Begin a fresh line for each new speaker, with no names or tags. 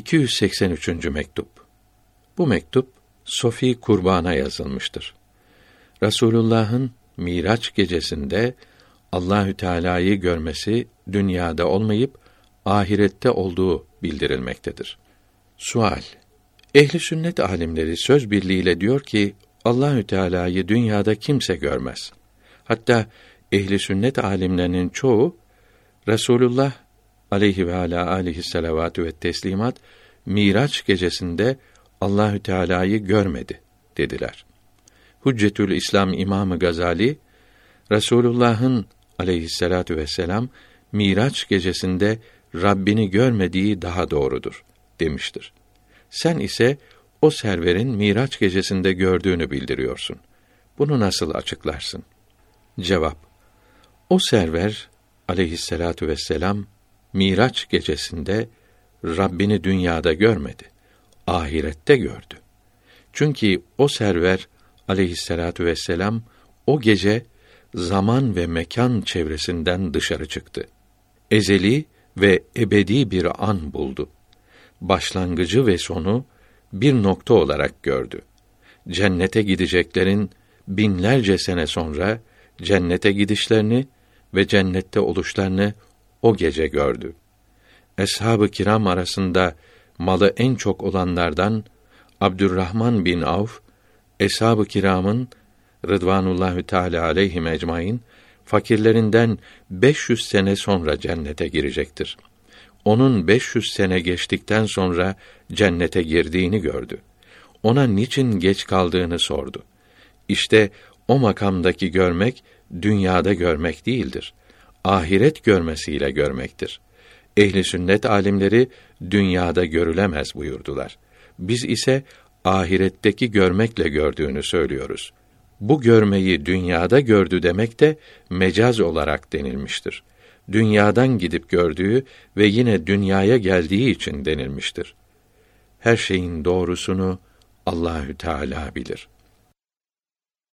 283. mektup. Bu mektup Sofi Kurban'a yazılmıştır. Rasulullah'ın Miraç gecesinde Allahü Teala'yı görmesi dünyada olmayıp ahirette olduğu bildirilmektedir. Sual: Ehli sünnet alimleri söz birliğiyle diyor ki Allahü Teala'yı dünyada kimse görmez. Hatta ehli sünnet alimlerinin çoğu Resulullah aleyhi ve ala alihi salavatü ve teslimat Miraç gecesinde Allahü Teala'yı görmedi dediler. Hüccetül İslam İmamı Gazali Resulullah'ın aleyhissalatu vesselam Miraç gecesinde Rabbini görmediği daha doğrudur demiştir. Sen ise o serverin Miraç gecesinde gördüğünü bildiriyorsun. Bunu nasıl açıklarsın? Cevap: O server aleyhissalatu vesselam Miraç gecesinde Rabbini dünyada görmedi. Ahirette gördü. Çünkü o server aleyhissalatu vesselam o gece zaman ve mekan çevresinden dışarı çıktı. Ezeli ve ebedi bir an buldu. Başlangıcı ve sonu bir nokta olarak gördü. Cennete gideceklerin binlerce sene sonra cennete gidişlerini ve cennette oluşlarını o gece gördü. Eshab-ı kiram arasında malı en çok olanlardan Abdurrahman bin Avf, eshab-ı kiramın Rıdvanullahü Teala aleyhi ecmaîn fakirlerinden 500 sene sonra cennete girecektir. Onun 500 sene geçtikten sonra cennete girdiğini gördü. Ona niçin geç kaldığını sordu. İşte o makamdaki görmek dünyada görmek değildir. Ahiret görmesiyle görmektir. Ehli sünnet alimleri dünyada görülemez buyurdular. Biz ise ahiretteki görmekle gördüğünü söylüyoruz. Bu görmeyi dünyada gördü demek de mecaz olarak denilmiştir. Dünyadan gidip gördüğü ve yine dünyaya geldiği için denilmiştir. Her şeyin doğrusunu Allahü Teala bilir.